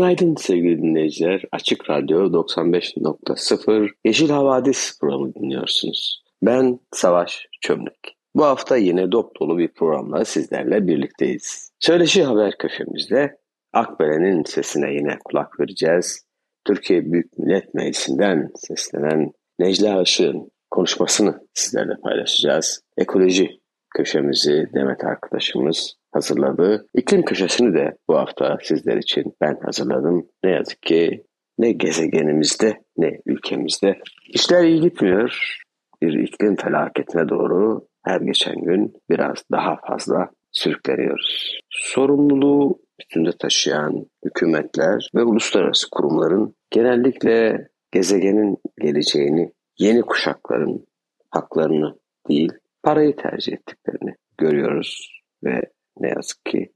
Günaydın sevgili dinleyiciler. Açık Radyo 95.0 Yeşil Havadis programı dinliyorsunuz. Ben Savaş Çömlek. Bu hafta yine dop dolu bir programla sizlerle birlikteyiz. Söyleşi Haber köşemizde Akbelen'in sesine yine kulak vereceğiz. Türkiye Büyük Millet Meclisi'nden seslenen Necla Işık'ın konuşmasını sizlerle paylaşacağız. Ekoloji köşemizi Demet arkadaşımız hazırladı. İklim köşesini de bu hafta sizler için ben hazırladım. Ne yazık ki ne gezegenimizde ne ülkemizde işler iyi gitmiyor. Bir iklim felaketine doğru her geçen gün biraz daha fazla sürükleniyoruz. Sorumluluğu üstünde taşıyan hükümetler ve uluslararası kurumların genellikle gezegenin geleceğini yeni kuşakların haklarını değil parayı tercih ettiklerini görüyoruz ve ne yazık ki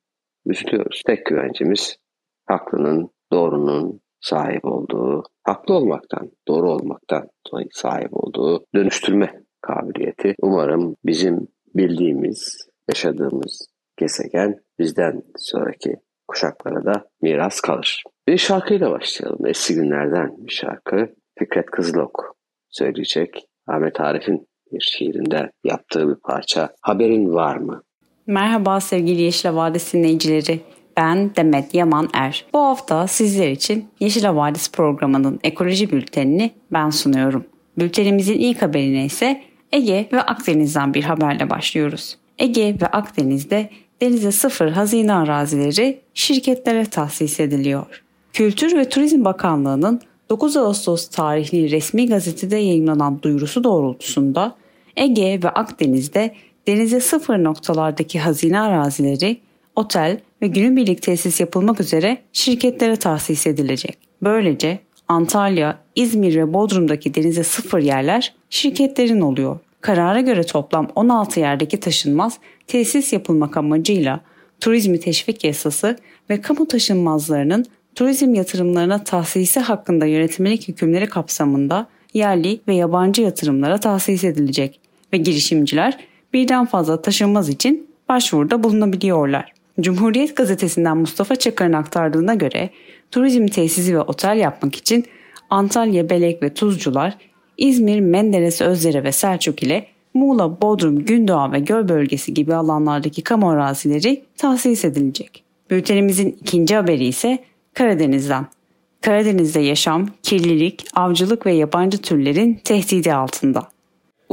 üzülüyoruz. Tek güvencemiz haklının, doğrunun sahip olduğu, haklı olmaktan, doğru olmaktan sahip olduğu dönüştürme kabiliyeti. Umarım bizim bildiğimiz, yaşadığımız gezegen bizden sonraki kuşaklara da miras kalır. Bir şarkıyla başlayalım. Eski günlerden bir şarkı. Fikret Kızılok söyleyecek. Ahmet Arif'in bir şiirinde yaptığı bir parça. Haberin var mı? Merhaba sevgili Yeşil Vadisi dinleyicileri. Ben Demet Yaman Er. Bu hafta sizler için Yeşil Vadisi programının ekoloji bültenini ben sunuyorum. Bültenimizin ilk haberine ise Ege ve Akdeniz'den bir haberle başlıyoruz. Ege ve Akdeniz'de denize sıfır hazine arazileri şirketlere tahsis ediliyor. Kültür ve Turizm Bakanlığı'nın 9 Ağustos tarihli resmi gazetede yayınlanan duyurusu doğrultusunda Ege ve Akdeniz'de denize sıfır noktalardaki hazine arazileri, otel ve günübirlik tesis yapılmak üzere şirketlere tahsis edilecek. Böylece Antalya, İzmir ve Bodrum'daki denize sıfır yerler şirketlerin oluyor. Karara göre toplam 16 yerdeki taşınmaz tesis yapılmak amacıyla turizmi teşvik yasası ve kamu taşınmazlarının turizm yatırımlarına tahsisi hakkında yönetmelik hükümleri kapsamında yerli ve yabancı yatırımlara tahsis edilecek ve girişimciler birden fazla taşınmaz için başvuruda bulunabiliyorlar. Cumhuriyet gazetesinden Mustafa Çakar'ın aktardığına göre turizm tesisi ve otel yapmak için Antalya, Belek ve Tuzcular, İzmir, Menderes, Özdere ve Selçuk ile Muğla, Bodrum, Gündoğan ve Göl bölgesi gibi alanlardaki kamu arazileri tahsis edilecek. Bültenimizin ikinci haberi ise Karadeniz'den. Karadeniz'de yaşam, kirlilik, avcılık ve yabancı türlerin tehdidi altında.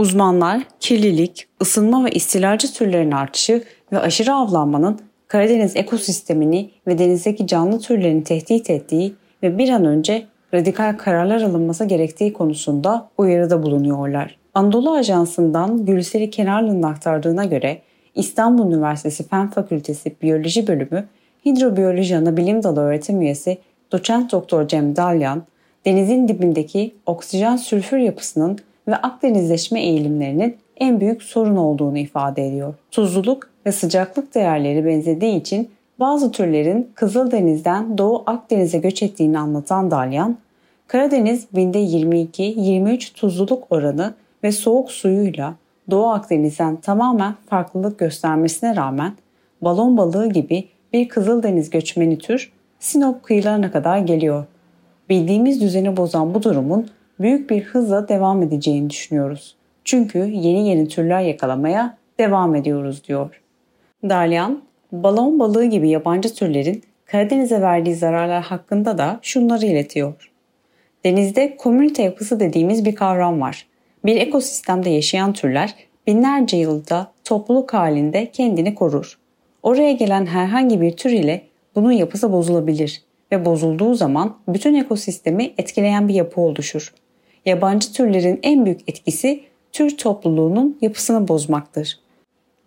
Uzmanlar kirlilik, ısınma ve istilacı türlerin artışı ve aşırı avlanmanın Karadeniz ekosistemini ve denizdeki canlı türlerini tehdit ettiği ve bir an önce radikal kararlar alınması gerektiği konusunda uyarıda bulunuyorlar. Anadolu Ajansı'ndan Gülseri Kenarlı'nın aktardığına göre İstanbul Üniversitesi Fen Fakültesi Biyoloji Bölümü Hidrobiyoloji Anabilim Dalı öğretim üyesi doçent doktor Cem Dalyan, denizin dibindeki oksijen sülfür yapısının ve Akdenizleşme eğilimlerinin en büyük sorun olduğunu ifade ediyor. Tuzluluk ve sıcaklık değerleri benzediği için bazı türlerin Kızıldeniz'den Doğu Akdeniz'e göç ettiğini anlatan Dalyan, Karadeniz binde 22-23 tuzluluk oranı ve soğuk suyuyla Doğu Akdeniz'den tamamen farklılık göstermesine rağmen balon balığı gibi bir Kızıldeniz göçmeni tür Sinop kıyılarına kadar geliyor. Bildiğimiz düzeni bozan bu durumun büyük bir hızla devam edeceğini düşünüyoruz. Çünkü yeni yeni türler yakalamaya devam ediyoruz diyor. Dalyan, balon balığı gibi yabancı türlerin Karadeniz'e verdiği zararlar hakkında da şunları iletiyor. Denizde komünite yapısı dediğimiz bir kavram var. Bir ekosistemde yaşayan türler binlerce yılda topluluk halinde kendini korur. Oraya gelen herhangi bir tür ile bunun yapısı bozulabilir ve bozulduğu zaman bütün ekosistemi etkileyen bir yapı oluşur. Yabancı türlerin en büyük etkisi tür topluluğunun yapısını bozmaktır.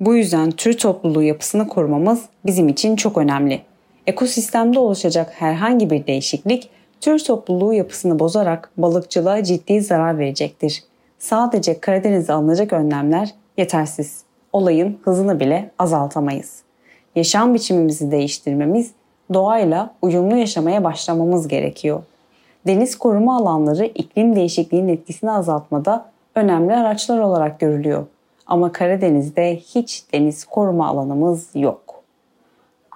Bu yüzden tür topluluğu yapısını korumamız bizim için çok önemli. Ekosistemde oluşacak herhangi bir değişiklik tür topluluğu yapısını bozarak balıkçılığa ciddi zarar verecektir. Sadece Karadeniz'de alınacak önlemler yetersiz. Olayın hızını bile azaltamayız. Yaşam biçimimizi değiştirmemiz, doğayla uyumlu yaşamaya başlamamız gerekiyor. Deniz koruma alanları iklim değişikliğinin etkisini azaltmada önemli araçlar olarak görülüyor. Ama Karadeniz'de hiç deniz koruma alanımız yok.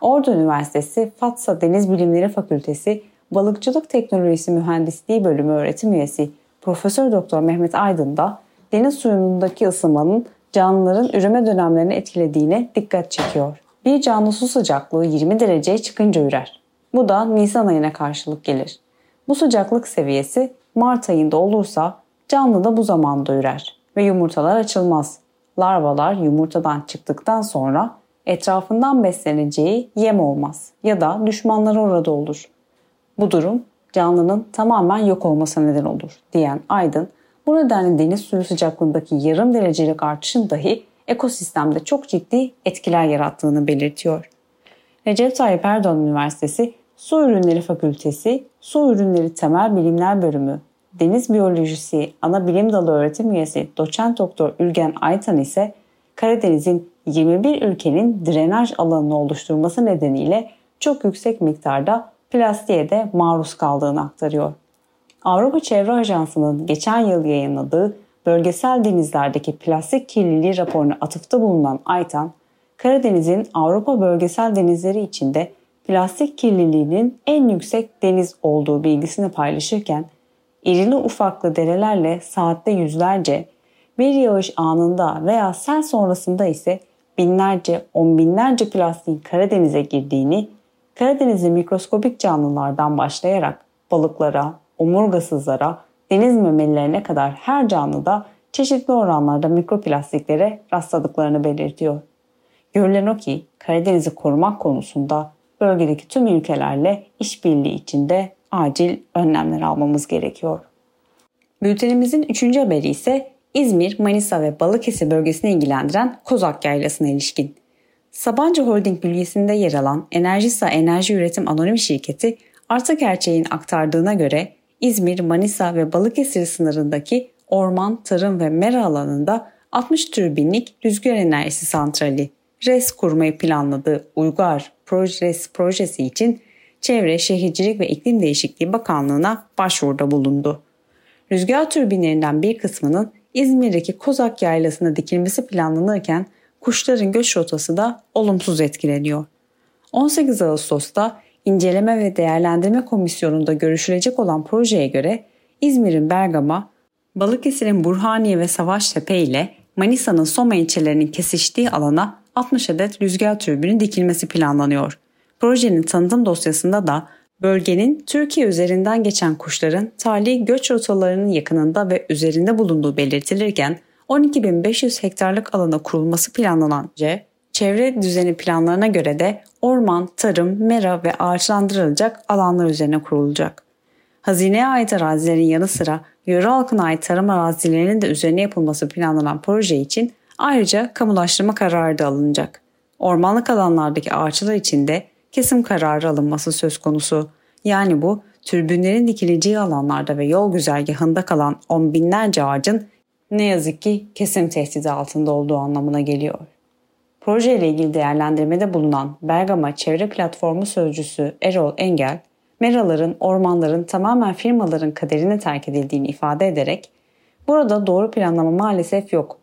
Ordu Üniversitesi Fatsa Deniz Bilimleri Fakültesi Balıkçılık Teknolojisi Mühendisliği Bölümü öğretim üyesi Profesör Doktor Mehmet Aydın da deniz suyundaki ısınmanın canlıların üreme dönemlerini etkilediğine dikkat çekiyor. Bir canlı su sıcaklığı 20 dereceye çıkınca ürer. Bu da Nisan ayına karşılık gelir. Bu sıcaklık seviyesi Mart ayında olursa canlı da bu zamanda ürer ve yumurtalar açılmaz. Larvalar yumurtadan çıktıktan sonra etrafından besleneceği yem olmaz ya da düşmanları orada olur. Bu durum canlının tamamen yok olmasına neden olur diyen Aydın, bu nedenle deniz suyu sıcaklığındaki yarım derecelik artışın dahi ekosistemde çok ciddi etkiler yarattığını belirtiyor. Recep Tayyip Erdoğan Üniversitesi Su Ürünleri Fakültesi Su Ürünleri Temel Bilimler Bölümü Deniz Biyolojisi Ana Bilim Dalı öğretim üyesi doçent doktor Ülgen Aytan ise Karadeniz'in 21 ülkenin drenaj alanını oluşturması nedeniyle çok yüksek miktarda plastiğe de maruz kaldığını aktarıyor. Avrupa Çevre Ajansı'nın geçen yıl yayınladığı bölgesel denizlerdeki plastik kirliliği raporuna atıfta bulunan Aytan, Karadeniz'in Avrupa bölgesel denizleri içinde plastik kirliliğinin en yüksek deniz olduğu bilgisini paylaşırken, irili ufaklı derelerle saatte yüzlerce, bir yağış anında veya sel sonrasında ise binlerce, on binlerce plastiğin Karadeniz'e girdiğini, Karadeniz'in mikroskobik canlılardan başlayarak balıklara, omurgasızlara, deniz memelilerine kadar her canlıda çeşitli oranlarda mikroplastiklere rastladıklarını belirtiyor. Görülen o ki Karadeniz'i korumak konusunda bölgedeki tüm ülkelerle işbirliği içinde acil önlemler almamız gerekiyor. Bültenimizin üçüncü haberi ise İzmir, Manisa ve Balıkesir bölgesini ilgilendiren Kozak Yaylası'na ilişkin. Sabancı Holding bünyesinde yer alan Enerjisa Enerji Üretim Anonim Şirketi artık gerçeğin aktardığına göre İzmir, Manisa ve Balıkesir sınırındaki orman, tarım ve mera alanında 60 türbinlik rüzgar enerjisi santrali RES kurmayı planladığı Uygar Progress projesi için Çevre, Şehircilik ve İklim Değişikliği Bakanlığı'na başvuruda bulundu. Rüzgar türbinlerinden bir kısmının İzmir'deki Kozak Yaylası'na dikilmesi planlanırken kuşların göç rotası da olumsuz etkileniyor. 18 Ağustos'ta İnceleme ve Değerlendirme Komisyonu'nda görüşülecek olan projeye göre İzmir'in Bergama, Balıkesir'in Burhaniye ve Savaştepe ile Manisa'nın Soma ilçelerinin kesiştiği alana 60 adet rüzgar türbünü dikilmesi planlanıyor. Projenin tanıtım dosyasında da bölgenin Türkiye üzerinden geçen kuşların tali göç rotalarının yakınında ve üzerinde bulunduğu belirtilirken 12.500 hektarlık alana kurulması planlanan C, çevre düzeni planlarına göre de orman, tarım, mera ve ağaçlandırılacak alanlar üzerine kurulacak. Hazineye ait arazilerin yanı sıra yöre halkına ait tarım arazilerinin de üzerine yapılması planlanan proje için ayrıca kamulaştırma kararı da alınacak. Ormanlık alanlardaki ağaçlar için de kesim kararı alınması söz konusu. Yani bu türbünlerin dikileceği alanlarda ve yol güzergahında kalan on binlerce ağacın ne yazık ki kesim tehdidi altında olduğu anlamına geliyor. Proje ile ilgili değerlendirmede bulunan Bergama Çevre Platformu Sözcüsü Erol Engel, meraların, ormanların tamamen firmaların kaderine terk edildiğini ifade ederek, burada doğru planlama maalesef yok.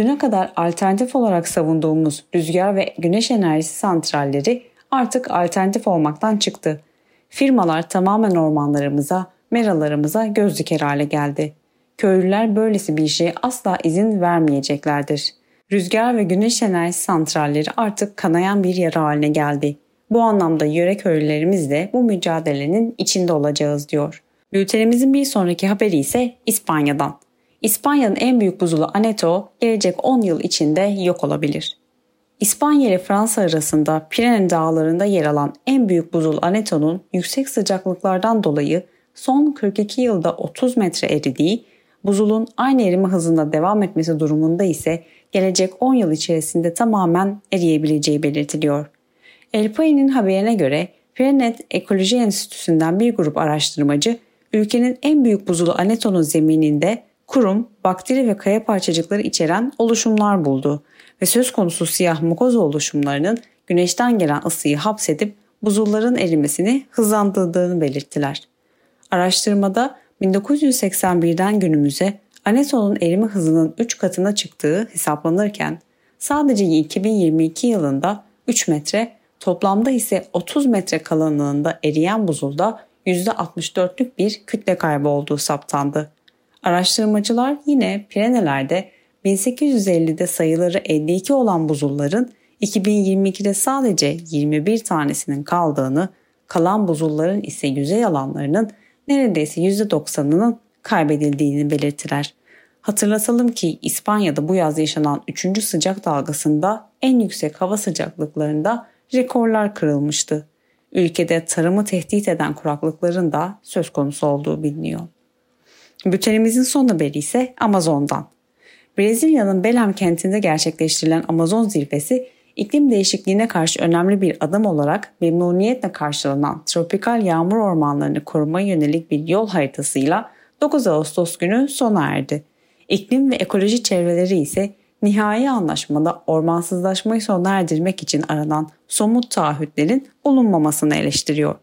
Düne kadar alternatif olarak savunduğumuz rüzgar ve güneş enerjisi santralleri artık alternatif olmaktan çıktı. Firmalar tamamen ormanlarımıza, meralarımıza göz diker hale geldi. Köylüler böylesi bir şeye asla izin vermeyeceklerdir. Rüzgar ve güneş enerjisi santralleri artık kanayan bir yara haline geldi. Bu anlamda yöre köylülerimiz de bu mücadelenin içinde olacağız diyor. Bültenimizin bir sonraki haberi ise İspanya'dan. İspanya'nın en büyük buzulu Aneto gelecek 10 yıl içinde yok olabilir. İspanya ile Fransa arasında Pirene dağlarında yer alan en büyük buzul Aneto'nun yüksek sıcaklıklardan dolayı son 42 yılda 30 metre eridiği buzulun aynı erime hızında devam etmesi durumunda ise gelecek 10 yıl içerisinde tamamen eriyebileceği belirtiliyor. El Pai'nin haberine göre Prenet Ekoloji Enstitüsü'nden bir grup araştırmacı ülkenin en büyük buzulu Aneto'nun zemininde kurum, bakteri ve kaya parçacıkları içeren oluşumlar buldu ve söz konusu siyah mukoza oluşumlarının güneşten gelen ısıyı hapsedip buzulların erimesini hızlandırdığını belirttiler. Araştırmada 1981'den günümüze Aneto'nun erime hızının 3 katına çıktığı hesaplanırken sadece 2022 yılında 3 metre, toplamda ise 30 metre kalınlığında eriyen buzulda %64'lük bir kütle kaybı olduğu saptandı. Araştırmacılar yine Pirenelerde 1850'de sayıları 52 olan buzulların 2022'de sadece 21 tanesinin kaldığını, kalan buzulların ise yüzey alanlarının neredeyse %90'ının kaybedildiğini belirtiler. Hatırlatalım ki İspanya'da bu yaz yaşanan 3. sıcak dalgasında en yüksek hava sıcaklıklarında rekorlar kırılmıştı. Ülkede tarımı tehdit eden kuraklıkların da söz konusu olduğu biliniyor. Bültenimizin son haberi ise Amazon'dan. Brezilya'nın Belem kentinde gerçekleştirilen Amazon zirvesi iklim değişikliğine karşı önemli bir adım olarak memnuniyetle karşılanan tropikal yağmur ormanlarını korumaya yönelik bir yol haritasıyla 9 Ağustos günü sona erdi. İklim ve ekoloji çevreleri ise nihai anlaşmada ormansızlaşmayı sona erdirmek için aranan somut taahhütlerin bulunmamasını eleştiriyor.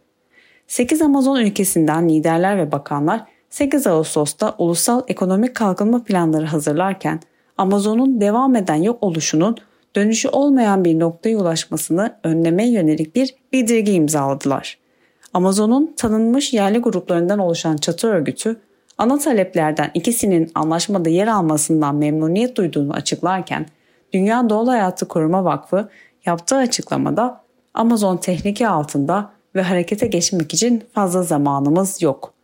8 Amazon ülkesinden liderler ve bakanlar 8 Ağustos'ta ulusal ekonomik kalkınma planları hazırlarken Amazon'un devam eden yok oluşunun dönüşü olmayan bir noktaya ulaşmasını önlemeye yönelik bir bildirge imzaladılar. Amazon'un tanınmış yerli gruplarından oluşan çatı örgütü ana taleplerden ikisinin anlaşmada yer almasından memnuniyet duyduğunu açıklarken Dünya Doğal Hayatı Koruma Vakfı yaptığı açıklamada Amazon tehlike altında ve harekete geçmek için fazla zamanımız yok.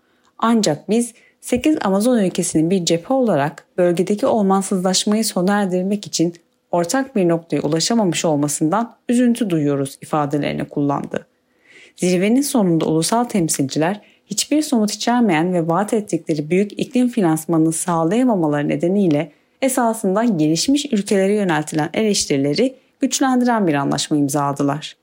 Ancak biz 8 Amazon ülkesinin bir cephe olarak bölgedeki olmansızlaşmayı sona erdirmek için ortak bir noktaya ulaşamamış olmasından üzüntü duyuyoruz ifadelerini kullandı. Zirvenin sonunda ulusal temsilciler hiçbir somut içermeyen ve vaat ettikleri büyük iklim finansmanını sağlayamamaları nedeniyle esasında gelişmiş ülkelere yöneltilen eleştirileri güçlendiren bir anlaşma imzaladılar.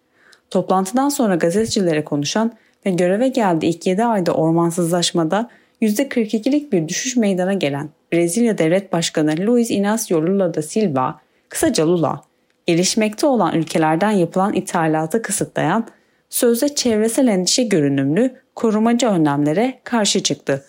Toplantıdan sonra gazetecilere konuşan ve göreve geldiği ilk 7 ayda ormansızlaşmada %42'lik bir düşüş meydana gelen Brezilya Devlet Başkanı Luiz Inácio Lula da Silva, kısaca Lula, gelişmekte olan ülkelerden yapılan ithalatı kısıtlayan, sözde çevresel endişe görünümlü korumacı önlemlere karşı çıktı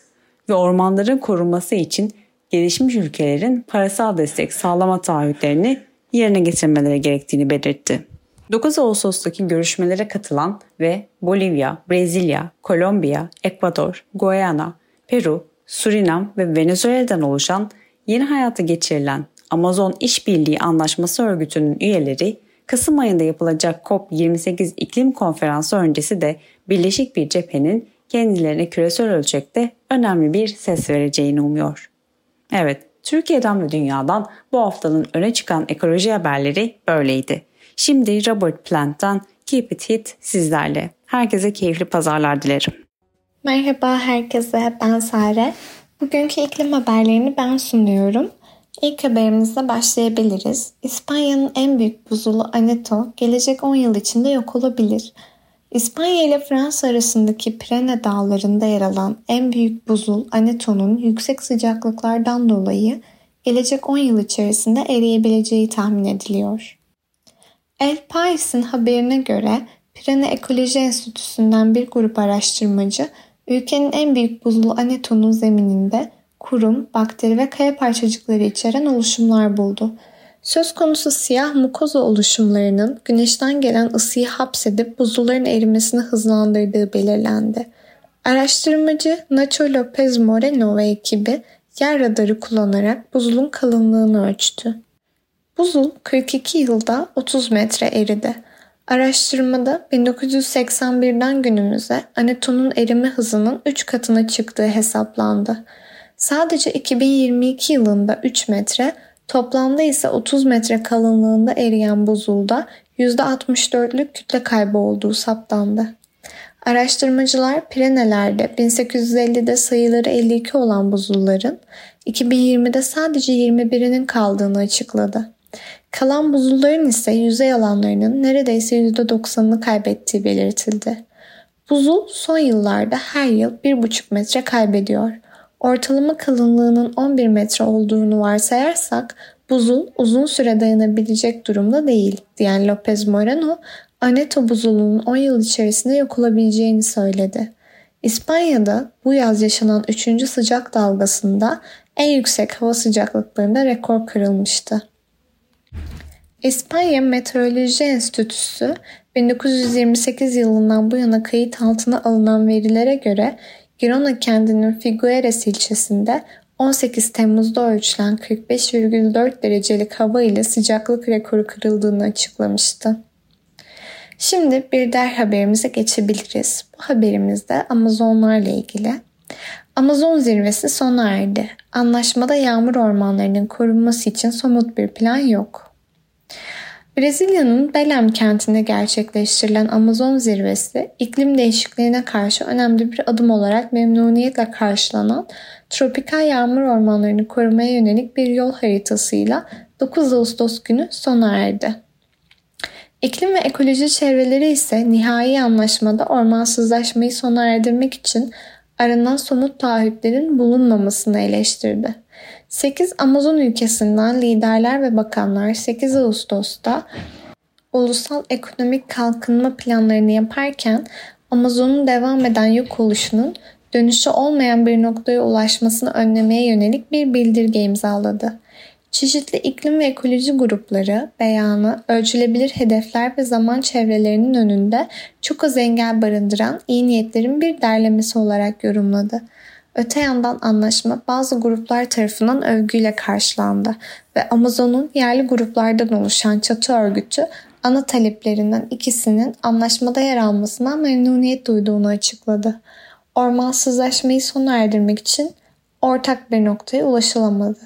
ve ormanların korunması için gelişmiş ülkelerin parasal destek sağlama taahhütlerini yerine getirmeleri gerektiğini belirtti. 9 Ağustos'taki görüşmelere katılan ve Bolivya, Brezilya, Kolombiya, Ekvador, Guyana, Peru, Surinam ve Venezuela'dan oluşan yeni hayata geçirilen Amazon İşbirliği Anlaşması Örgütü'nün üyeleri Kasım ayında yapılacak COP28 iklim konferansı öncesi de birleşik bir cephenin kendilerine küresel ölçekte önemli bir ses vereceğini umuyor. Evet, Türkiye'den ve dünyadan bu haftanın öne çıkan ekoloji haberleri böyleydi. Şimdi Robert Plant'tan Keep It Hit sizlerle. Herkese keyifli pazarlar dilerim. Merhaba herkese, ben Sare. Bugünkü iklim haberlerini ben sunuyorum. İlk haberimizle başlayabiliriz. İspanya'nın en büyük buzulu Aneto gelecek 10 yıl içinde yok olabilir. İspanya ile Fransa arasındaki Pirene dağlarında yer alan en büyük buzul Aneto'nun yüksek sıcaklıklardan dolayı gelecek 10 yıl içerisinde eriyebileceği tahmin ediliyor. El Pais'in haberine göre Pirene Ekoloji Enstitüsü'nden bir grup araştırmacı ülkenin en büyük buzul Aneto'nun zemininde kurum, bakteri ve kaya parçacıkları içeren oluşumlar buldu. Söz konusu siyah mukoza oluşumlarının güneşten gelen ısıyı hapsedip buzulların erimesini hızlandırdığı belirlendi. Araştırmacı Nacho Lopez Moreno ve ekibi yer radarı kullanarak buzulun kalınlığını ölçtü. Buzul 42 yılda 30 metre eridi. Araştırmada 1981'den günümüze anetonun erime hızının 3 katına çıktığı hesaplandı. Sadece 2022 yılında 3 metre, toplamda ise 30 metre kalınlığında eriyen buzulda %64'lük kütle kaybı olduğu saptandı. Araştırmacılar Pirenelerde 1850'de sayıları 52 olan buzulların 2020'de sadece 21'inin kaldığını açıkladı. Kalan buzulların ise yüzey alanlarının neredeyse %90'ını kaybettiği belirtildi. Buzul son yıllarda her yıl 1,5 metre kaybediyor. Ortalama kalınlığının 11 metre olduğunu varsayarsak buzul uzun süre dayanabilecek durumda değil diyen Lopez Moreno, Aneto buzulunun 10 yıl içerisinde yok olabileceğini söyledi. İspanya'da bu yaz yaşanan 3. sıcak dalgasında en yüksek hava sıcaklıklarında rekor kırılmıştı. İspanya Meteoroloji Enstitüsü 1928 yılından bu yana kayıt altına alınan verilere göre Girona kentinin Figueres ilçesinde 18 Temmuz'da ölçülen 45,4 derecelik hava ile sıcaklık rekoru kırıldığını açıklamıştı. Şimdi bir der haberimize geçebiliriz. Bu haberimizde Amazonlarla ilgili. Amazon zirvesi sona erdi. Anlaşmada yağmur ormanlarının korunması için somut bir plan yok. Brezilya'nın Belém kentinde gerçekleştirilen Amazon zirvesi iklim değişikliğine karşı önemli bir adım olarak memnuniyetle karşılanan tropikal yağmur ormanlarını korumaya yönelik bir yol haritasıyla 9 Ağustos günü sona erdi. İklim ve ekoloji çevreleri ise nihai anlaşmada ormansızlaşmayı sona erdirmek için aranan somut taahhütlerin bulunmamasını eleştirdi. 8 Amazon ülkesinden liderler ve bakanlar 8 Ağustos'ta ulusal ekonomik kalkınma planlarını yaparken Amazon'un devam eden yok oluşunun dönüşü olmayan bir noktaya ulaşmasını önlemeye yönelik bir bildirge imzaladı. Çeşitli iklim ve ekoloji grupları beyanı ölçülebilir hedefler ve zaman çevrelerinin önünde çok az engel barındıran iyi niyetlerin bir derlemesi olarak yorumladı. Öte yandan anlaşma bazı gruplar tarafından övgüyle karşılandı ve Amazon'un yerli gruplardan oluşan çatı örgütü ana taleplerinden ikisinin anlaşmada yer almasından memnuniyet duyduğunu açıkladı. Ormansızlaşmayı sona erdirmek için ortak bir noktaya ulaşılamadı.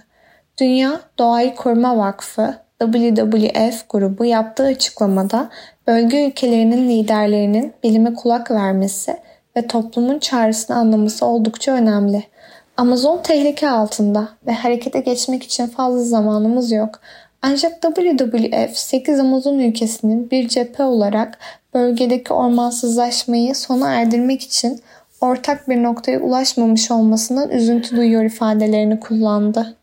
Dünya Doğayı Koruma Vakfı WWF grubu yaptığı açıklamada bölge ülkelerinin liderlerinin bilime kulak vermesi ve toplumun çağrısını anlaması oldukça önemli. Amazon tehlike altında ve harekete geçmek için fazla zamanımız yok. Ancak WWF 8 Amazon ülkesinin bir cephe olarak bölgedeki ormansızlaşmayı sona erdirmek için ortak bir noktaya ulaşmamış olmasından üzüntü duyuyor ifadelerini kullandı.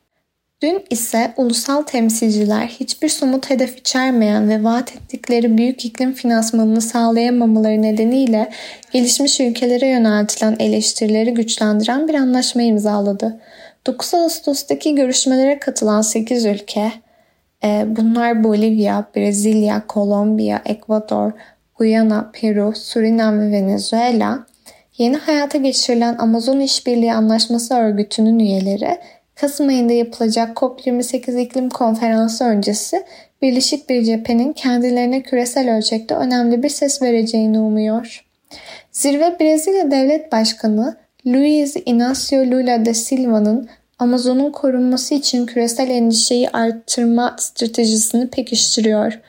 Dün ise ulusal temsilciler hiçbir somut hedef içermeyen ve vaat ettikleri büyük iklim finansmanını sağlayamamaları nedeniyle gelişmiş ülkelere yöneltilen eleştirileri güçlendiren bir anlaşma imzaladı. 9 Ağustos'taki görüşmelere katılan 8 ülke, e, bunlar Bolivya, Brezilya, Kolombiya, Ekvador, Guyana, Peru, Surinam ve Venezuela, yeni hayata geçirilen Amazon İşbirliği Anlaşması Örgütü'nün üyeleri Kasım ayında yapılacak COP28 iklim konferansı öncesi birleşik bir cephenin kendilerine küresel ölçekte önemli bir ses vereceğini umuyor. Zirve Brezilya Devlet Başkanı Luiz Inácio Lula da Silva'nın Amazon'un korunması için küresel endişeyi arttırma stratejisini pekiştiriyor.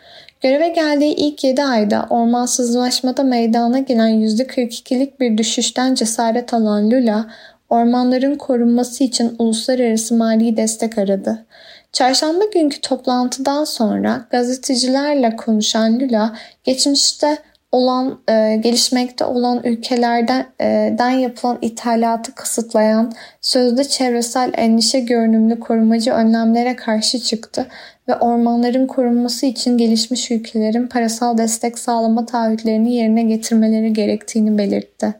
Göreve geldiği ilk 7 ayda ormansızlaşmada meydana gelen %42'lik bir düşüşten cesaret alan Lula, ormanların korunması için uluslararası mali destek aradı. Çarşamba günkü toplantıdan sonra gazetecilerle konuşan Lula, geçmişte olan e, gelişmekte olan ülkelerden e, den yapılan ithalatı kısıtlayan sözde çevresel endişe görünümlü korumacı önlemlere karşı çıktı ve ormanların korunması için gelişmiş ülkelerin parasal destek sağlama taahhütlerini yerine getirmeleri gerektiğini belirtti.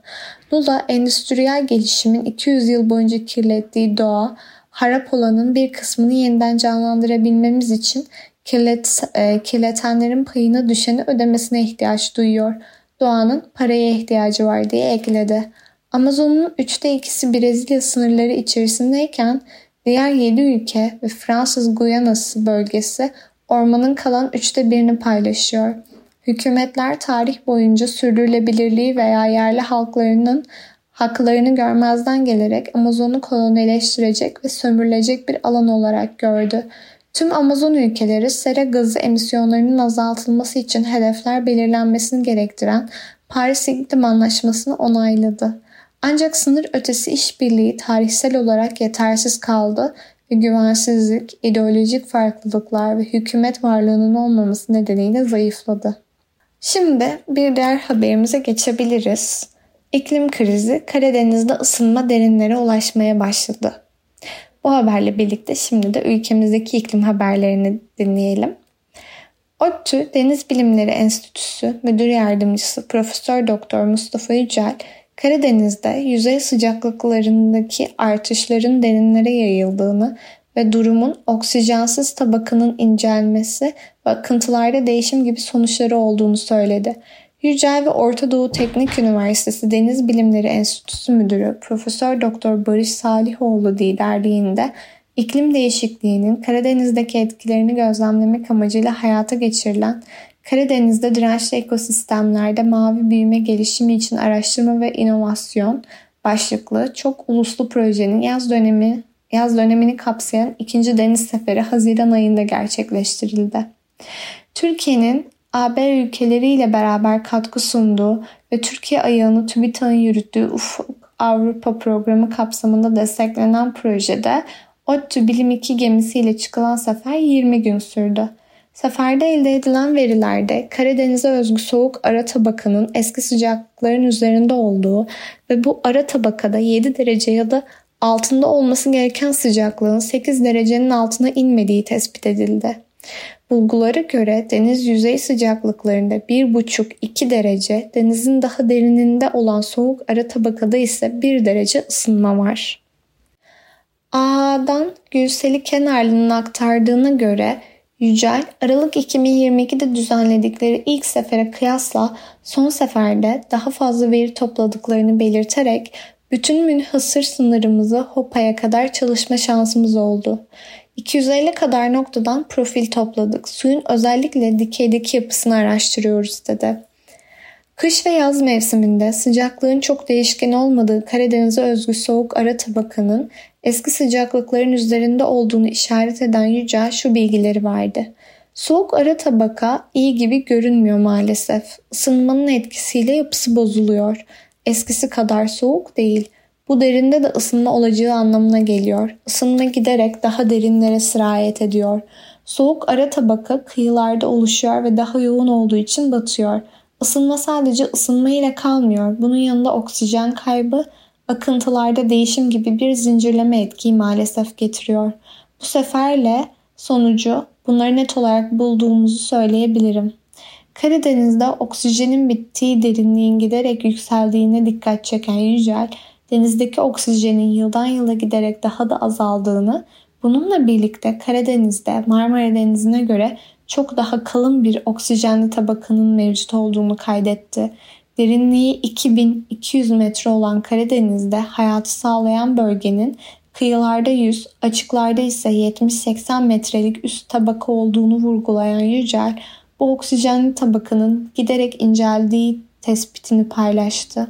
Lula endüstriyel gelişimin 200 yıl boyunca kirlettiği doğa, harap olanın bir kısmını yeniden canlandırabilmemiz için kirlet, e, kirletenlerin payına düşeni ödemesine ihtiyaç duyuyor. Doğanın paraya ihtiyacı var diye ekledi. Amazon'un üçte ikisi Brezilya sınırları içerisindeyken diğer yedi ülke ve Fransız Guyanası bölgesi ormanın kalan üçte birini paylaşıyor. Hükümetler tarih boyunca sürdürülebilirliği veya yerli halklarının haklarını görmezden gelerek Amazon'u kolonileştirecek ve sömürülecek bir alan olarak gördü. Tüm Amazon ülkeleri sera gazı emisyonlarının azaltılması için hedefler belirlenmesini gerektiren Paris İklim Anlaşması'nı onayladı. Ancak sınır ötesi işbirliği tarihsel olarak yetersiz kaldı ve güvensizlik, ideolojik farklılıklar ve hükümet varlığının olmaması nedeniyle zayıfladı. Şimdi bir diğer haberimize geçebiliriz. İklim krizi Karadeniz'de ısınma derinlere ulaşmaya başladı. Bu haberle birlikte şimdi de ülkemizdeki iklim haberlerini dinleyelim. ODTÜ Deniz Bilimleri Enstitüsü Müdür Yardımcısı Profesör Doktor Mustafa Yücel, Karadeniz'de yüzey sıcaklıklarındaki artışların derinlere yayıldığını ve durumun oksijensiz tabakanın incelmesi ve akıntılarda değişim gibi sonuçları olduğunu söyledi. Yücel ve Orta Doğu Teknik Üniversitesi Deniz Bilimleri Enstitüsü Müdürü Profesör Doktor Barış Salihoğlu liderliğinde iklim değişikliğinin Karadeniz'deki etkilerini gözlemlemek amacıyla hayata geçirilen Karadeniz'de dirençli ekosistemlerde mavi büyüme gelişimi için araştırma ve inovasyon başlıklı çok uluslu projenin yaz dönemi yaz dönemini kapsayan ikinci deniz seferi Haziran ayında gerçekleştirildi. Türkiye'nin AB ülkeleriyle beraber katkı sunduğu ve Türkiye ayağını TÜBİTAK'ın yürüttüğü Ufuk Avrupa programı kapsamında desteklenen projede ODTÜ Bilim 2 gemisiyle çıkılan sefer 20 gün sürdü. Seferde elde edilen verilerde Karadeniz'e özgü soğuk ara tabakanın eski sıcaklıkların üzerinde olduğu ve bu ara tabakada 7 derece ya da altında olması gereken sıcaklığın 8 derecenin altına inmediği tespit edildi. Bulgulara göre deniz yüzey sıcaklıklarında 1,5-2 derece, denizin daha derininde olan soğuk ara tabakada ise 1 derece ısınma var. A'dan Gülseli Kenarlı'nın aktardığına göre Yücel, Aralık 2022'de düzenledikleri ilk sefere kıyasla son seferde daha fazla veri topladıklarını belirterek bütün münhasır sınırımızı Hopa'ya kadar çalışma şansımız oldu. 250 kadar noktadan profil topladık. Suyun özellikle dikeydeki yapısını araştırıyoruz dedi. Kış ve yaz mevsiminde sıcaklığın çok değişken olmadığı Karadeniz'e özgü soğuk ara tabakanın eski sıcaklıkların üzerinde olduğunu işaret eden Yücel şu bilgileri verdi. Soğuk ara tabaka iyi gibi görünmüyor maalesef. Isınmanın etkisiyle yapısı bozuluyor. Eskisi kadar soğuk değil. Bu derinde de ısınma olacağı anlamına geliyor. Isınma giderek daha derinlere sirayet ediyor. Soğuk ara tabaka kıyılarda oluşuyor ve daha yoğun olduğu için batıyor. Isınma sadece ısınma ile kalmıyor. Bunun yanında oksijen kaybı, akıntılarda değişim gibi bir zincirleme etkiyi maalesef getiriyor. Bu seferle sonucu bunları net olarak bulduğumuzu söyleyebilirim. Karadeniz'de oksijenin bittiği derinliğin giderek yükseldiğine dikkat çeken Yücel, denizdeki oksijenin yıldan yıla giderek daha da azaldığını, bununla birlikte Karadeniz'de Marmara Denizi'ne göre çok daha kalın bir oksijenli tabakanın mevcut olduğunu kaydetti. Derinliği 2200 metre olan Karadeniz'de hayatı sağlayan bölgenin kıyılarda 100, açıklarda ise 70-80 metrelik üst tabaka olduğunu vurgulayan Yücel, bu oksijenli tabakanın giderek inceldiği tespitini paylaştı.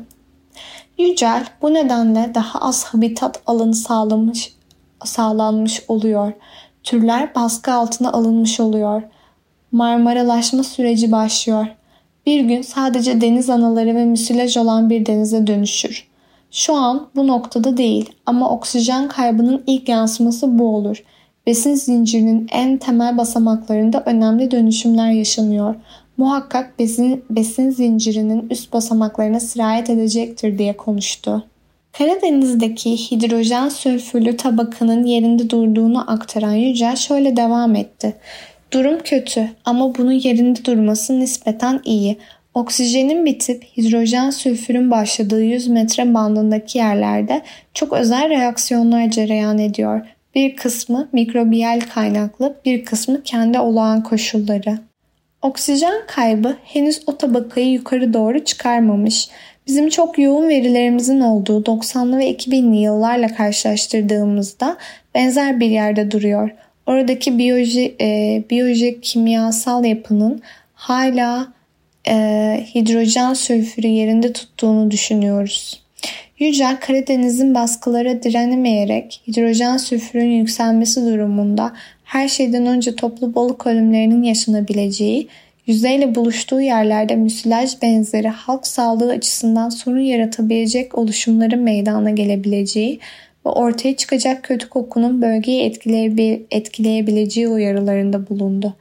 Yücel bu nedenle daha az habitat alanı sağlamış, sağlanmış oluyor. Türler baskı altına alınmış oluyor. Marmaralaşma süreci başlıyor. Bir gün sadece deniz anaları ve müsilaj olan bir denize dönüşür. Şu an bu noktada değil ama oksijen kaybının ilk yansıması bu olur. Besin zincirinin en temel basamaklarında önemli dönüşümler yaşanıyor muhakkak besin, besin zincirinin üst basamaklarına sirayet edecektir diye konuştu. Karadeniz'deki hidrojen sülfürlü tabakanın yerinde durduğunu aktaran Yücel şöyle devam etti. Durum kötü ama bunun yerinde durması nispeten iyi. Oksijenin bitip hidrojen sülfürün başladığı 100 metre bandındaki yerlerde çok özel reaksiyonlar cereyan ediyor. Bir kısmı mikrobiyal kaynaklı, bir kısmı kendi olağan koşulları. Oksijen kaybı henüz o tabakayı yukarı doğru çıkarmamış. Bizim çok yoğun verilerimizin olduğu 90'lı ve 2000'li yıllarla karşılaştırdığımızda benzer bir yerde duruyor. Oradaki biyoloji, e, biyolojik kimyasal yapının hala e, hidrojen sülfürü yerinde tuttuğunu düşünüyoruz. Yücel Karadeniz'in baskılara direnemeyerek hidrojen sülfürün yükselmesi durumunda her şeyden önce toplu balık ölümlerinin yaşanabileceği, yüzeyle buluştuğu yerlerde müsilaj benzeri halk sağlığı açısından sorun yaratabilecek oluşumların meydana gelebileceği ve ortaya çıkacak kötü kokunun bölgeyi etkileyebileceği uyarılarında bulundu.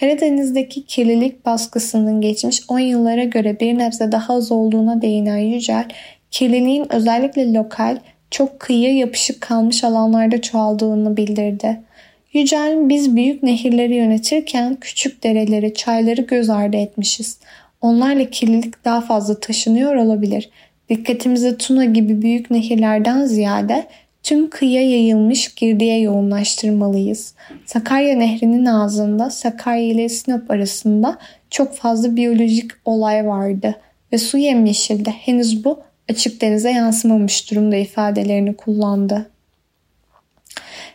Karadeniz'deki kirlilik baskısının geçmiş 10 yıllara göre bir nebze daha az olduğuna değinen Yücel, kirliliğin özellikle lokal, çok kıyıya yapışık kalmış alanlarda çoğaldığını bildirdi. Yücel biz büyük nehirleri yönetirken küçük dereleri, çayları göz ardı etmişiz. Onlarla kirlilik daha fazla taşınıyor olabilir. Dikkatimizi Tuna gibi büyük nehirlerden ziyade tüm kıyıya yayılmış girdiye yoğunlaştırmalıyız. Sakarya Nehri'nin ağzında Sakarya ile Sinop arasında çok fazla biyolojik olay vardı ve su yemyeşildi. Henüz bu açık denize yansımamış durumda ifadelerini kullandı.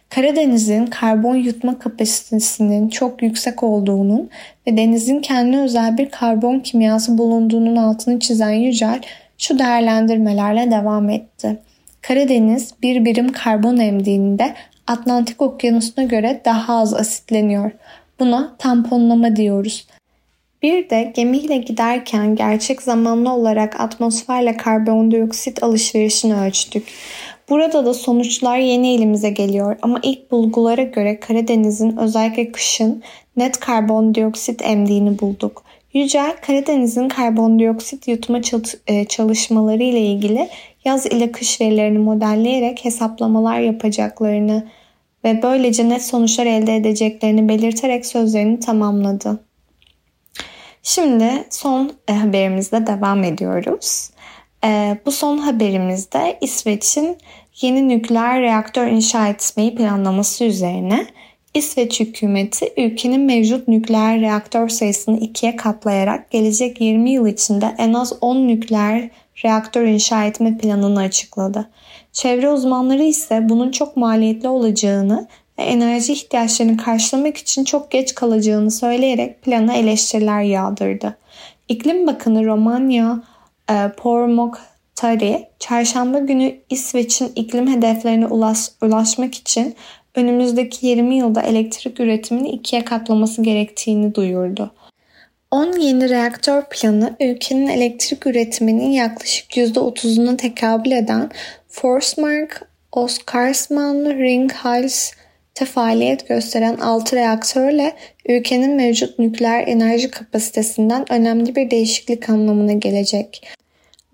Karadeniz'in karbon yutma kapasitesinin çok yüksek olduğunun ve denizin kendine özel bir karbon kimyası bulunduğunun altını çizen Yücel şu değerlendirmelerle devam etti. Karadeniz bir birim karbon emdiğinde Atlantik Okyanusu'na göre daha az asitleniyor. Buna tamponlama diyoruz. Bir de gemiyle giderken gerçek zamanlı olarak atmosferle karbondioksit alışverişini ölçtük. Burada da sonuçlar yeni elimize geliyor ama ilk bulgulara göre Karadeniz'in özellikle kışın net karbondioksit emdiğini bulduk. Yücel, Karadeniz'in karbondioksit yutma e, çalışmaları ile ilgili yaz ile kış verilerini modelleyerek hesaplamalar yapacaklarını ve böylece net sonuçlar elde edeceklerini belirterek sözlerini tamamladı. Şimdi son e, haberimizle devam ediyoruz. E, bu son haberimizde İsveç'in yeni nükleer reaktör inşa etmeyi planlaması üzerine İsveç hükümeti ülkenin mevcut nükleer reaktör sayısını ikiye katlayarak gelecek 20 yıl içinde en az 10 nükleer reaktör inşa etme planını açıkladı. Çevre uzmanları ise bunun çok maliyetli olacağını ve enerji ihtiyaçlarını karşılamak için çok geç kalacağını söyleyerek plana eleştiriler yağdırdı. İklim Bakanı Romanya e, Pourmokhtari, çarşamba günü İsveç'in iklim hedeflerine ulaş, ulaşmak için önümüzdeki 20 yılda elektrik üretimini ikiye katlaması gerektiğini duyurdu. 10 yeni reaktör planı ülkenin elektrik üretiminin yaklaşık %30'una tekabül eden Forsmark, Oskarsman, Ringhals'te faaliyet gösteren 6 reaktörle ülkenin mevcut nükleer enerji kapasitesinden önemli bir değişiklik anlamına gelecek.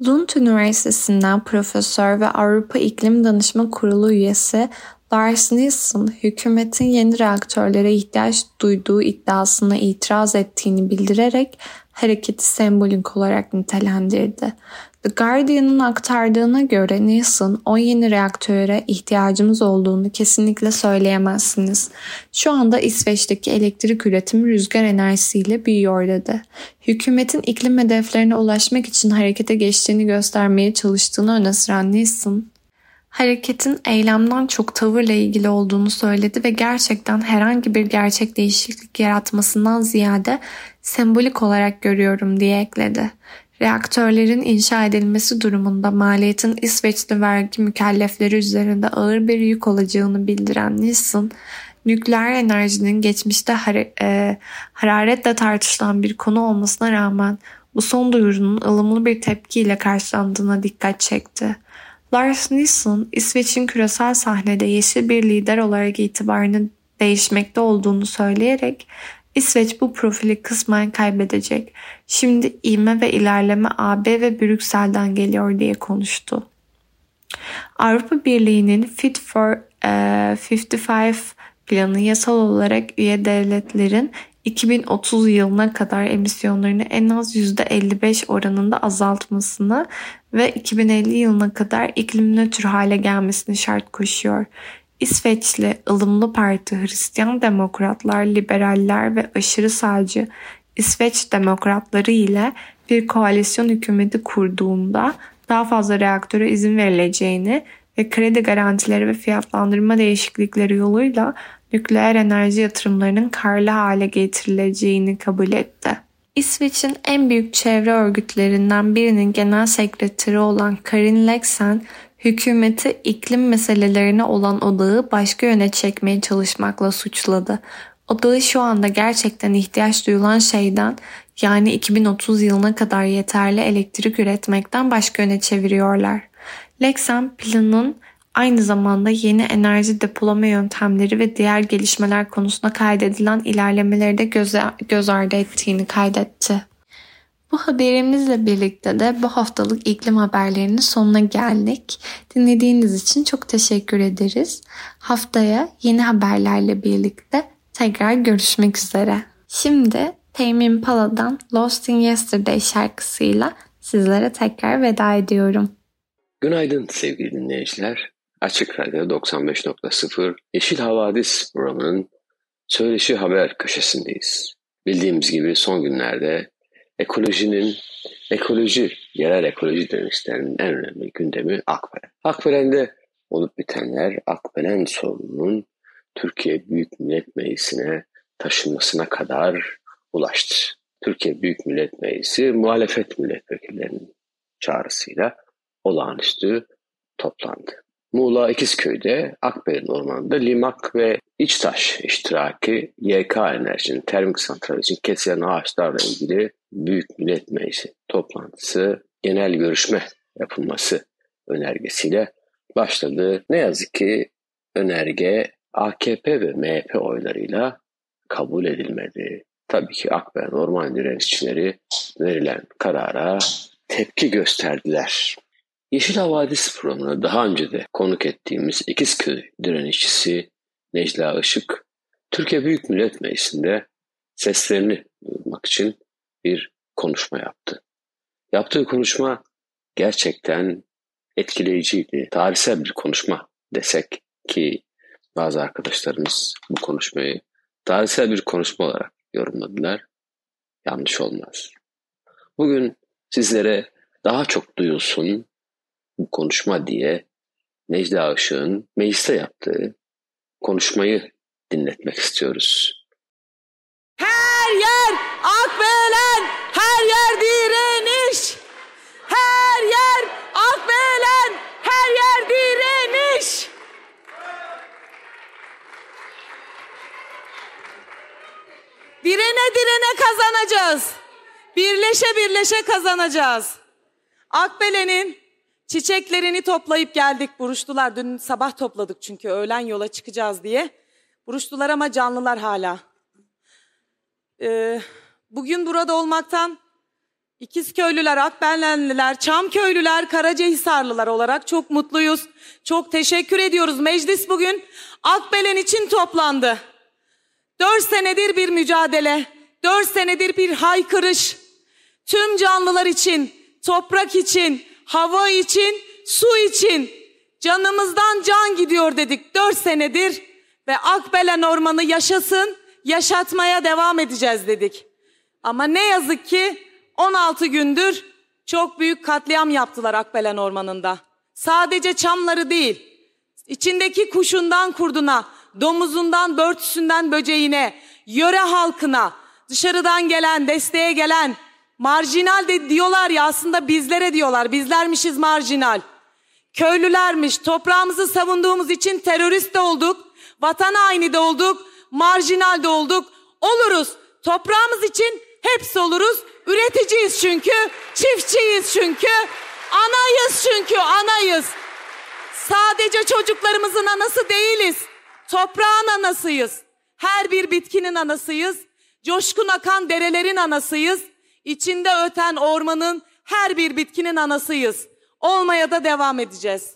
Lund Üniversitesi'nden profesör ve Avrupa İklim Danışma Kurulu üyesi Lars Nilsson, hükümetin yeni reaktörlere ihtiyaç duyduğu iddiasına itiraz ettiğini bildirerek hareketi sembolik olarak nitelendirdi. The Guardian'ın aktardığına göre Nilsson o yeni reaktöre ihtiyacımız olduğunu kesinlikle söyleyemezsiniz. Şu anda İsveç'teki elektrik üretimi rüzgar enerjisiyle büyüyor dedi. Hükümetin iklim hedeflerine ulaşmak için harekete geçtiğini göstermeye çalıştığını öne süren Nilsson, hareketin eylemden çok tavırla ilgili olduğunu söyledi ve gerçekten herhangi bir gerçek değişiklik yaratmasından ziyade sembolik olarak görüyorum diye ekledi. Reaktörlerin inşa edilmesi durumunda maliyetin İsveçli vergi mükellefleri üzerinde ağır bir yük olacağını bildiren Nilsson, nükleer enerjinin geçmişte har- e, hararetle tartışılan bir konu olmasına rağmen bu son duyurunun ılımlı bir tepkiyle karşılandığına dikkat çekti. Lars Nilsson, İsveç'in küresel sahnede yeşil bir lider olarak itibarını değişmekte olduğunu söyleyerek İsveç bu profili kısmen kaybedecek. Şimdi ivme ve ilerleme AB ve Brüksel'den geliyor diye konuştu. Avrupa Birliği'nin Fit for uh, 55 planı yasal olarak üye devletlerin 2030 yılına kadar emisyonlarını en az %55 oranında azaltmasını ve 2050 yılına kadar iklim nötr hale gelmesini şart koşuyor. İsveçli ılımlı parti Hristiyan Demokratlar, Liberaller ve aşırı sağcı İsveç Demokratları ile bir koalisyon hükümeti kurduğunda daha fazla reaktöre izin verileceğini ve kredi garantileri ve fiyatlandırma değişiklikleri yoluyla nükleer enerji yatırımlarının karlı hale getirileceğini kabul etti. İsveç'in en büyük çevre örgütlerinden birinin genel sekreteri olan Karin Lexen, hükümeti iklim meselelerine olan odağı başka yöne çekmeye çalışmakla suçladı. O dağı şu anda gerçekten ihtiyaç duyulan şeyden yani 2030 yılına kadar yeterli elektrik üretmekten başka yöne çeviriyorlar. Lexan planın aynı zamanda yeni enerji depolama yöntemleri ve diğer gelişmeler konusunda kaydedilen ilerlemeleri de göz, göz ardı ettiğini kaydetti. Bu haberimizle birlikte de bu haftalık iklim haberlerinin sonuna geldik. Dinlediğiniz için çok teşekkür ederiz. Haftaya yeni haberlerle birlikte tekrar görüşmek üzere. Şimdi Tame Pala'dan Lost in Yesterday şarkısıyla sizlere tekrar veda ediyorum. Günaydın sevgili dinleyiciler. Açık Radyo 95.0 Yeşil Havadis programının söyleşi haber köşesindeyiz. Bildiğimiz gibi son günlerde ekolojinin, ekoloji, yerel ekoloji direnişlerinin en önemli gündemi Akbelen. Akbelen'de olup bitenler Akbelen sorununun Türkiye Büyük Millet Meclisi'ne taşınmasına kadar ulaştı. Türkiye Büyük Millet Meclisi muhalefet milletvekillerinin çağrısıyla olağanüstü toplandı. Muğla İkizköy'de Akbelen Ormanı'nda Limak ve İçtaş iştiraki YK Enerji'nin termik santral için kesilen ağaçlarla ilgili Büyük Millet Meclisi toplantısı genel görüşme yapılması önergesiyle başladı. Ne yazık ki önerge AKP ve MHP oylarıyla kabul edilmedi. Tabii ki Akbelen Orman direnişçileri verilen karara tepki gösterdiler. Yeşil Havadis programına daha önce de konuk ettiğimiz İkizköy direnişçisi Necla Işık, Türkiye Büyük Millet Meclisi'nde seslerini duyurmak için bir konuşma yaptı. Yaptığı konuşma gerçekten etkileyiciydi. Tarihsel bir konuşma desek ki bazı arkadaşlarımız bu konuşmayı tarihsel bir konuşma olarak yorumladılar. Yanlış olmaz. Bugün sizlere daha çok duyulsun konuşma diye Necla Işık'ın mecliste yaptığı konuşmayı dinletmek istiyoruz. Her yer Akbelen, her yer direniş. Her yer Akbelen, her yer direniş. Direne direne kazanacağız. Birleşe birleşe kazanacağız. Akbelen'in çiçeklerini toplayıp geldik. Buruştular. Dün sabah topladık çünkü öğlen yola çıkacağız diye. Buruştular ama canlılar hala. Ee, bugün burada olmaktan İkizköylüler, Akbenlenliler, Çamköylüler, Karacahisarlılar olarak çok mutluyuz. Çok teşekkür ediyoruz. Meclis bugün Akbelen için toplandı. Dört senedir bir mücadele, dört senedir bir haykırış. Tüm canlılar için, toprak için, hava için, su için canımızdan can gidiyor dedik dört senedir ve Akbelen Ormanı yaşasın, yaşatmaya devam edeceğiz dedik. Ama ne yazık ki 16 gündür çok büyük katliam yaptılar Akbelen Ormanı'nda. Sadece çamları değil, içindeki kuşundan kurduna, domuzundan börtüsünden böceğine, yöre halkına, dışarıdan gelen, desteğe gelen, marjinal de diyorlar ya aslında bizlere diyorlar, bizlermişiz marjinal. Köylülermiş, toprağımızı savunduğumuz için terörist de olduk, vatan haini de olduk, marjinal de olduk. Oluruz, toprağımız için hepsi oluruz. Üreticiyiz çünkü, çiftçiyiz çünkü, anayız çünkü, anayız. Sadece çocuklarımızın anası değiliz. Toprağın anasıyız. Her bir bitkinin anasıyız. Coşkun akan derelerin anasıyız. İçinde öten ormanın her bir bitkinin anasıyız. Olmaya da devam edeceğiz.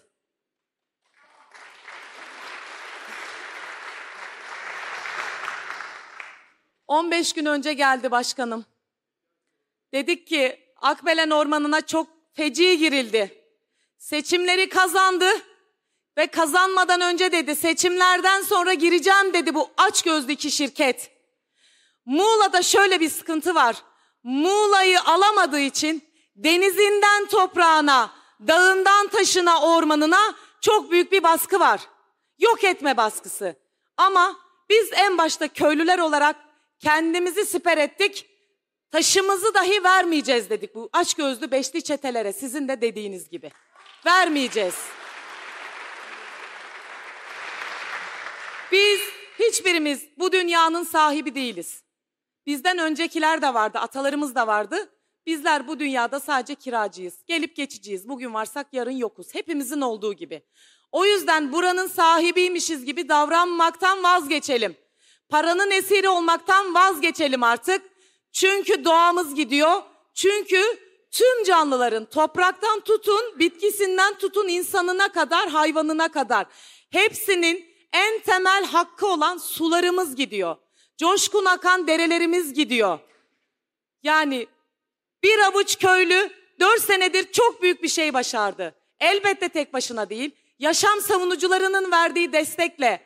...15 gün önce geldi başkanım. Dedik ki Akbelen Ormanı'na çok feci girildi. Seçimleri kazandı ve kazanmadan önce dedi seçimlerden sonra gireceğim dedi bu aç gözlü iki şirket. Muğla'da şöyle bir sıkıntı var. Muğla'yı alamadığı için denizinden toprağına, dağından taşına, ormanına çok büyük bir baskı var. Yok etme baskısı. Ama biz en başta köylüler olarak kendimizi siper ettik. Taşımızı dahi vermeyeceğiz dedik bu aç gözlü beşli çetelere sizin de dediğiniz gibi. Vermeyeceğiz. Biz hiçbirimiz bu dünyanın sahibi değiliz. Bizden öncekiler de vardı, atalarımız da vardı. Bizler bu dünyada sadece kiracıyız. Gelip geçiciyiz. Bugün varsak yarın yokuz. Hepimizin olduğu gibi. O yüzden buranın sahibiymişiz gibi davranmaktan vazgeçelim. Paranın esiri olmaktan vazgeçelim artık. Çünkü doğamız gidiyor. Çünkü tüm canlıların topraktan tutun, bitkisinden tutun insanına kadar, hayvanına kadar hepsinin en temel hakkı olan sularımız gidiyor. Coşkun akan derelerimiz gidiyor. Yani bir avuç köylü dört senedir çok büyük bir şey başardı. Elbette tek başına değil. Yaşam savunucularının verdiği destekle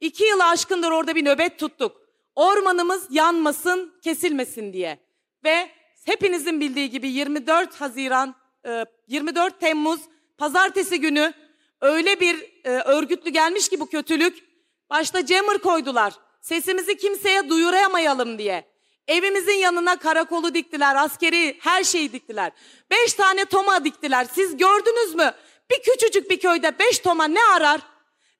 iki yıl aşkındır orada bir nöbet tuttuk. Ormanımız yanmasın, kesilmesin diye. Ve hepinizin bildiği gibi 24 Haziran, 24 e, Temmuz pazartesi günü öyle bir e, örgütlü gelmiş ki bu kötülük. Başta jammer koydular. Sesimizi kimseye duyuramayalım diye. Evimizin yanına karakolu diktiler, askeri her şeyi diktiler. Beş tane toma diktiler. Siz gördünüz mü? Bir küçücük bir köyde beş toma ne arar?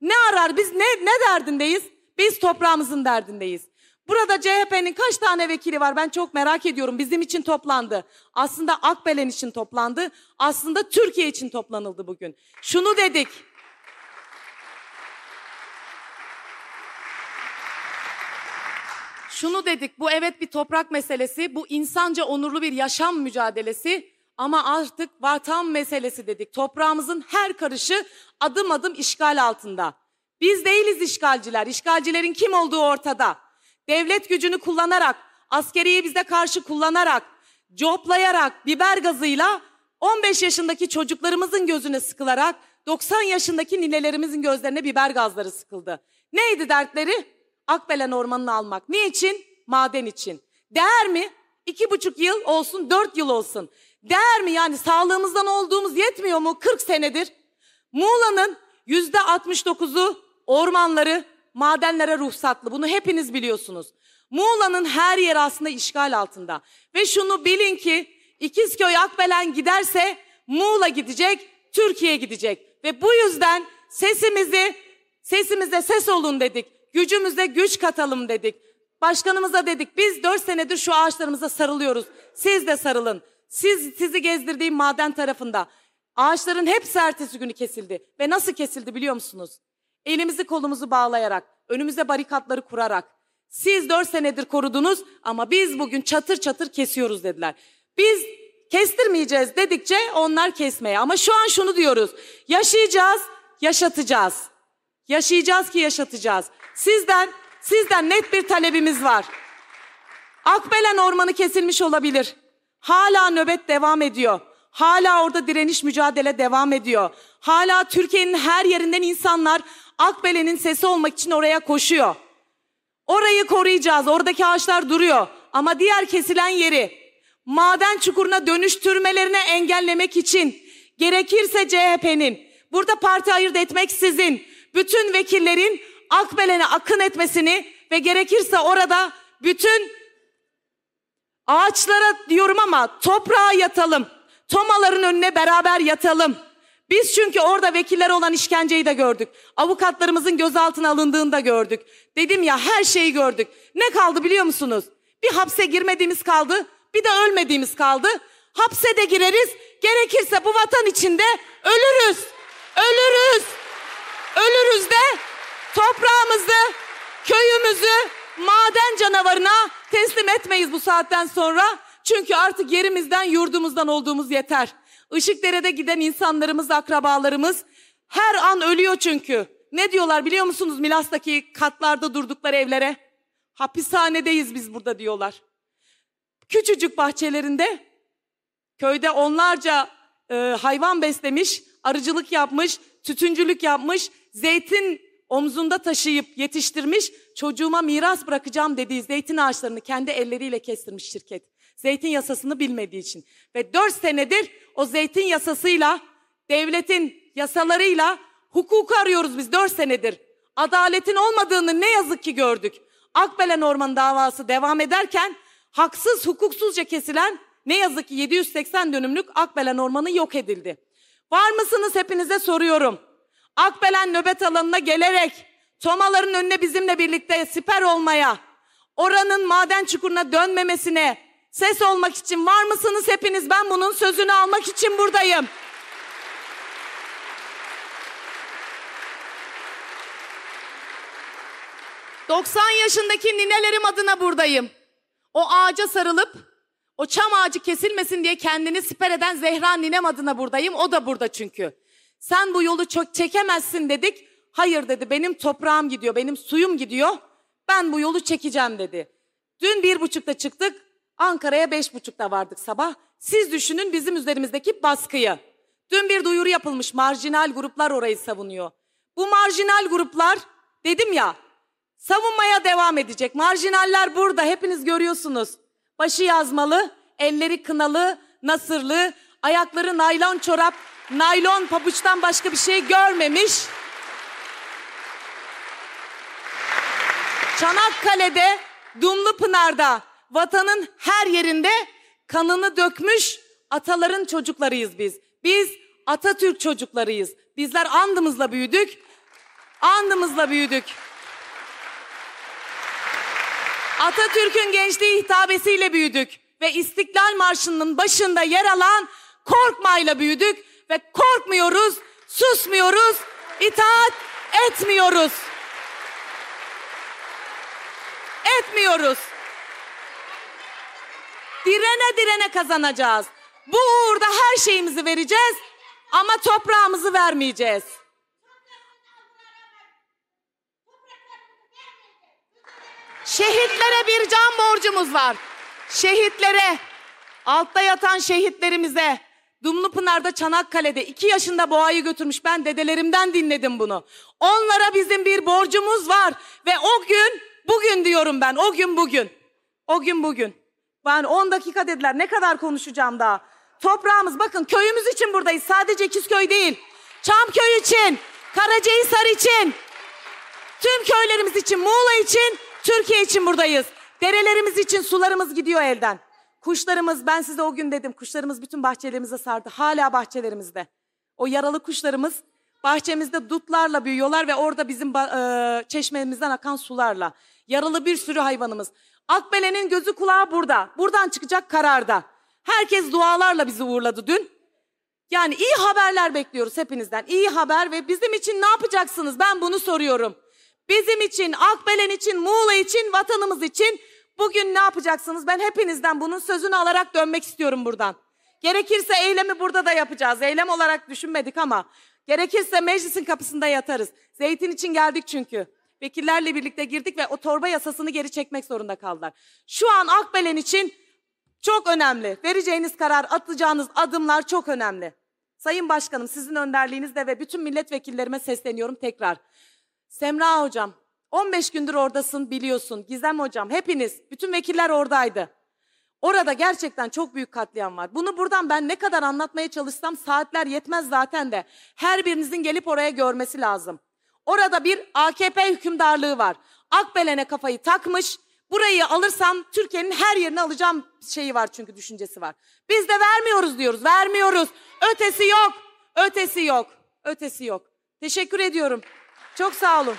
Ne arar? Biz ne, ne derdindeyiz? Biz toprağımızın derdindeyiz. Burada CHP'nin kaç tane vekili var ben çok merak ediyorum. Bizim için toplandı. Aslında Akbelen için toplandı. Aslında Türkiye için toplanıldı bugün. Şunu dedik. Şunu dedik, bu evet bir toprak meselesi, bu insanca onurlu bir yaşam mücadelesi ama artık vatan meselesi dedik. Toprağımızın her karışı adım adım işgal altında. Biz değiliz işgalciler, işgalcilerin kim olduğu ortada. Devlet gücünü kullanarak, askeriyi bize karşı kullanarak, coplayarak, biber gazıyla 15 yaşındaki çocuklarımızın gözüne sıkılarak 90 yaşındaki ninelerimizin gözlerine biber gazları sıkıldı. Neydi dertleri? Akbelen ormanını almak. Ne için? Maden için. Değer mi? İki buçuk yıl olsun, dört yıl olsun. Değer mi? Yani sağlığımızdan olduğumuz yetmiyor mu? 40 senedir. Muğla'nın yüzde 69'u ormanları, madenlere ruhsatlı. Bunu hepiniz biliyorsunuz. Muğla'nın her yeri aslında işgal altında. Ve şunu bilin ki İkizköy Akbelen giderse Muğla gidecek, Türkiye gidecek. Ve bu yüzden sesimizi, sesimize ses olun dedik gücümüze güç katalım dedik. Başkanımıza dedik biz dört senedir şu ağaçlarımıza sarılıyoruz. Siz de sarılın. Siz sizi gezdirdiğim maden tarafında. Ağaçların hepsi ertesi günü kesildi. Ve nasıl kesildi biliyor musunuz? Elimizi kolumuzu bağlayarak, önümüze barikatları kurarak. Siz dört senedir korudunuz ama biz bugün çatır çatır kesiyoruz dediler. Biz kestirmeyeceğiz dedikçe onlar kesmeye. Ama şu an şunu diyoruz. Yaşayacağız, yaşatacağız. Yaşayacağız ki yaşatacağız. Sizden, sizden net bir talebimiz var. Akbelen ormanı kesilmiş olabilir. Hala nöbet devam ediyor. Hala orada direniş mücadele devam ediyor. Hala Türkiye'nin her yerinden insanlar Akbelen'in sesi olmak için oraya koşuyor. Orayı koruyacağız. Oradaki ağaçlar duruyor. Ama diğer kesilen yeri maden çukuruna dönüştürmelerini engellemek için gerekirse CHP'nin burada parti ayırt etmek sizin bütün vekillerin Akbelen'e akın etmesini ve gerekirse orada bütün ağaçlara diyorum ama toprağa yatalım. Tomaların önüne beraber yatalım. Biz çünkü orada vekiller olan işkenceyi de gördük. Avukatlarımızın gözaltına alındığını da gördük. Dedim ya her şeyi gördük. Ne kaldı biliyor musunuz? Bir hapse girmediğimiz kaldı, bir de ölmediğimiz kaldı. Hapse de gireriz, gerekirse bu vatan içinde ölürüz. Ölürüz. Ölürüz de toprağımızı, köyümüzü maden canavarına teslim etmeyiz bu saatten sonra. Çünkü artık yerimizden, yurdumuzdan olduğumuz yeter. Işıkdere'de giden insanlarımız, akrabalarımız her an ölüyor çünkü. Ne diyorlar biliyor musunuz Milas'taki katlarda durdukları evlere? Hapishanedeyiz biz burada diyorlar. Küçücük bahçelerinde köyde onlarca e, hayvan beslemiş, arıcılık yapmış, tütüncülük yapmış, zeytin omzunda taşıyıp yetiştirmiş, çocuğuma miras bırakacağım dediği zeytin ağaçlarını kendi elleriyle kestirmiş şirket. Zeytin yasasını bilmediği için. Ve dört senedir o zeytin yasasıyla, devletin yasalarıyla hukuku arıyoruz biz dört senedir. Adaletin olmadığını ne yazık ki gördük. Akbelen Orman davası devam ederken haksız hukuksuzca kesilen ne yazık ki 780 dönümlük Akbelen Ormanı yok edildi. Var mısınız hepinize soruyorum. Akbelen nöbet alanına gelerek Tomaların önüne bizimle birlikte siper olmaya, oranın maden çukuruna dönmemesine ses olmak için var mısınız hepiniz? Ben bunun sözünü almak için buradayım. ...90 yaşındaki ninelerim adına buradayım. O ağaca sarılıp o çam ağacı kesilmesin diye kendini siper eden Zehra ninem adına buradayım. O da burada çünkü. Sen bu yolu çok çekemezsin dedik. Hayır dedi benim toprağım gidiyor, benim suyum gidiyor. Ben bu yolu çekeceğim dedi. Dün bir buçukta çıktık. Ankara'ya beş buçukta vardık sabah. Siz düşünün bizim üzerimizdeki baskıyı. Dün bir duyuru yapılmış marjinal gruplar orayı savunuyor. Bu marjinal gruplar dedim ya savunmaya devam edecek. Marjinaller burada hepiniz görüyorsunuz. Başı yazmalı, elleri kınalı, nasırlı, ayakları naylon çorap, naylon pabuçtan başka bir şey görmemiş. Çanakkale'de, Dumlupınar'da, vatanın her yerinde kanını dökmüş ataların çocuklarıyız biz. Biz Atatürk çocuklarıyız. Bizler andımızla büyüdük. Andımızla büyüdük. Atatürk'ün gençliği hitabesiyle büyüdük ve İstiklal Marşı'nın başında yer alan korkmayla büyüdük ve korkmuyoruz, susmuyoruz, itaat etmiyoruz. Etmiyoruz. Direne direne kazanacağız. Bu uğurda her şeyimizi vereceğiz ama toprağımızı vermeyeceğiz. Şehitlere bir can borcumuz var. Şehitlere, altta yatan şehitlerimize, Dumlupınar'da Çanakkale'de iki yaşında boğayı götürmüş. Ben dedelerimden dinledim bunu. Onlara bizim bir borcumuz var. Ve o gün, bugün diyorum ben, o gün bugün. O gün bugün. Ben 10 dakika dediler. Ne kadar konuşacağım daha? Toprağımız bakın köyümüz için buradayız. Sadece İkizköy değil. Çamköy için, Karacahisar için, tüm köylerimiz için, Muğla için, Türkiye için buradayız. Derelerimiz için sularımız gidiyor elden. Kuşlarımız ben size o gün dedim kuşlarımız bütün bahçelerimize sardı. Hala bahçelerimizde. O yaralı kuşlarımız bahçemizde dutlarla büyüyorlar ve orada bizim e, çeşmemizden akan sularla. Yaralı bir sürü hayvanımız. Akbele'nin gözü kulağı burada. Buradan çıkacak kararda. Herkes dualarla bizi uğurladı dün. Yani iyi haberler bekliyoruz hepinizden. İyi haber ve bizim için ne yapacaksınız? Ben bunu soruyorum. Bizim için, Akbelen için, Muğla için, vatanımız için bugün ne yapacaksınız? Ben hepinizden bunun sözünü alarak dönmek istiyorum buradan. Gerekirse eylemi burada da yapacağız. Eylem olarak düşünmedik ama gerekirse meclisin kapısında yatarız. Zeytin için geldik çünkü. Vekillerle birlikte girdik ve o torba yasasını geri çekmek zorunda kaldılar. Şu an Akbelen için çok önemli. Vereceğiniz karar, atacağınız adımlar çok önemli. Sayın Başkanım sizin önderliğinizde ve bütün milletvekillerime sesleniyorum tekrar. Semra Hocam 15 gündür oradasın biliyorsun. Gizem Hocam hepiniz bütün vekiller oradaydı. Orada gerçekten çok büyük katliam var. Bunu buradan ben ne kadar anlatmaya çalışsam saatler yetmez zaten de. Her birinizin gelip oraya görmesi lazım. Orada bir AKP hükümdarlığı var. Akbelen'e kafayı takmış. Burayı alırsam Türkiye'nin her yerini alacağım şeyi var çünkü düşüncesi var. Biz de vermiyoruz diyoruz. Vermiyoruz. Ötesi yok. Ötesi yok. Ötesi yok. Teşekkür ediyorum. Çok sağ olun.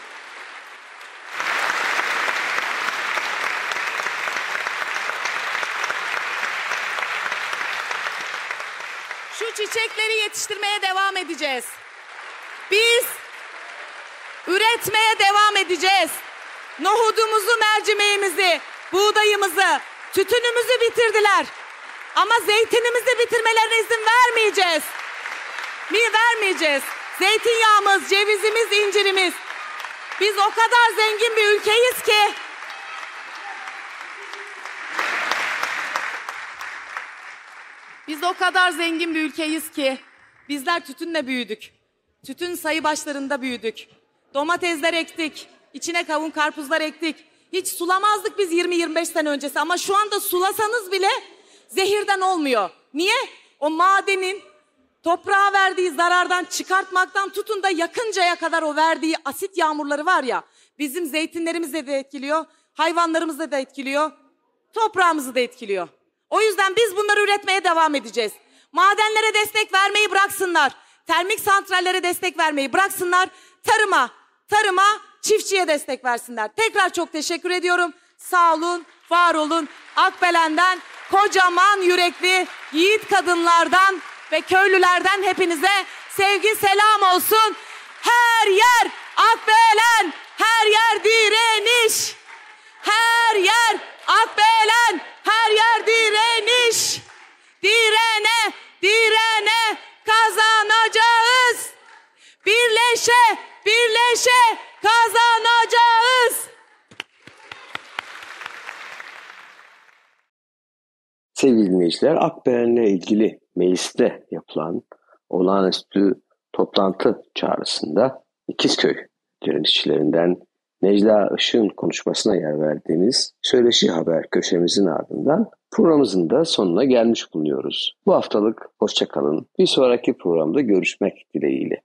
Çiçekleri yetiştirmeye devam edeceğiz. Biz üretmeye devam edeceğiz. Nohudumuzu, mercimeğimizi, buğdayımızı, tütünümüzü bitirdiler. Ama zeytinimizi bitirmelerine izin vermeyeceğiz. Mi vermeyeceğiz. Zeytinyağımız, cevizimiz, incirimiz. Biz o kadar zengin bir ülkeyiz ki Biz o kadar zengin bir ülkeyiz ki bizler tütünle büyüdük. Tütün sayı başlarında büyüdük. Domatesler ektik, içine kavun karpuzlar ektik. Hiç sulamazdık biz 20-25 sene öncesi ama şu anda sulasanız bile zehirden olmuyor. Niye? O madenin toprağa verdiği zarardan çıkartmaktan tutun da yakıncaya kadar o verdiği asit yağmurları var ya bizim zeytinlerimizi de etkiliyor, hayvanlarımızı da etkiliyor, toprağımızı da etkiliyor. O yüzden biz bunları üretmeye devam edeceğiz. Madenlere destek vermeyi bıraksınlar. Termik santrallere destek vermeyi bıraksınlar. Tarıma, tarıma çiftçiye destek versinler. Tekrar çok teşekkür ediyorum. Sağ olun, var olun. Akbelen'den kocaman yürekli yiğit kadınlardan ve köylülerden hepinize sevgi selam olsun. Her yer Akbelen, her yer direniş. Her yer Akbelen, her yer direniş. Direne, direne kazanacağız. Birleşe, birleşe kazanacağız. Sevgili dinleyiciler, Akbelen'le ilgili mecliste yapılan olağanüstü toplantı çağrısında İkizköy direnişçilerinden Necla Işık'ın konuşmasına yer verdiğimiz Söyleşi Haber köşemizin ardından programımızın da sonuna gelmiş bulunuyoruz. Bu haftalık hoşçakalın. Bir sonraki programda görüşmek dileğiyle.